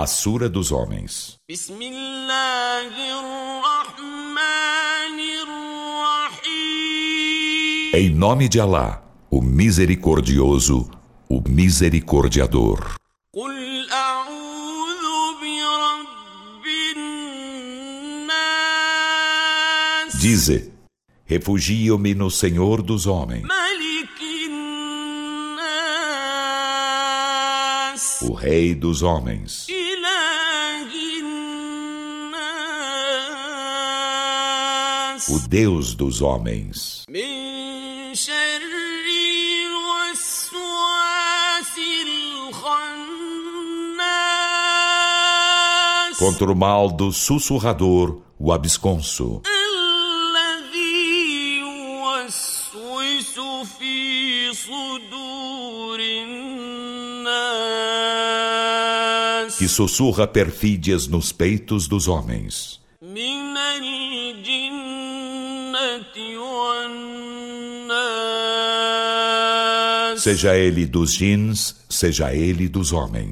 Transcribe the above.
a Sura dos Homens. Em nome de Alá, o Misericordioso, o Misericordiador. Dize: Refugio-me no Senhor dos homens, o Rei dos homens. o Deus dos homens. Contra o mal do sussurrador, o absconso. Que sussurra perfídias nos peitos dos homens seja ele dos jins, seja ele dos homens.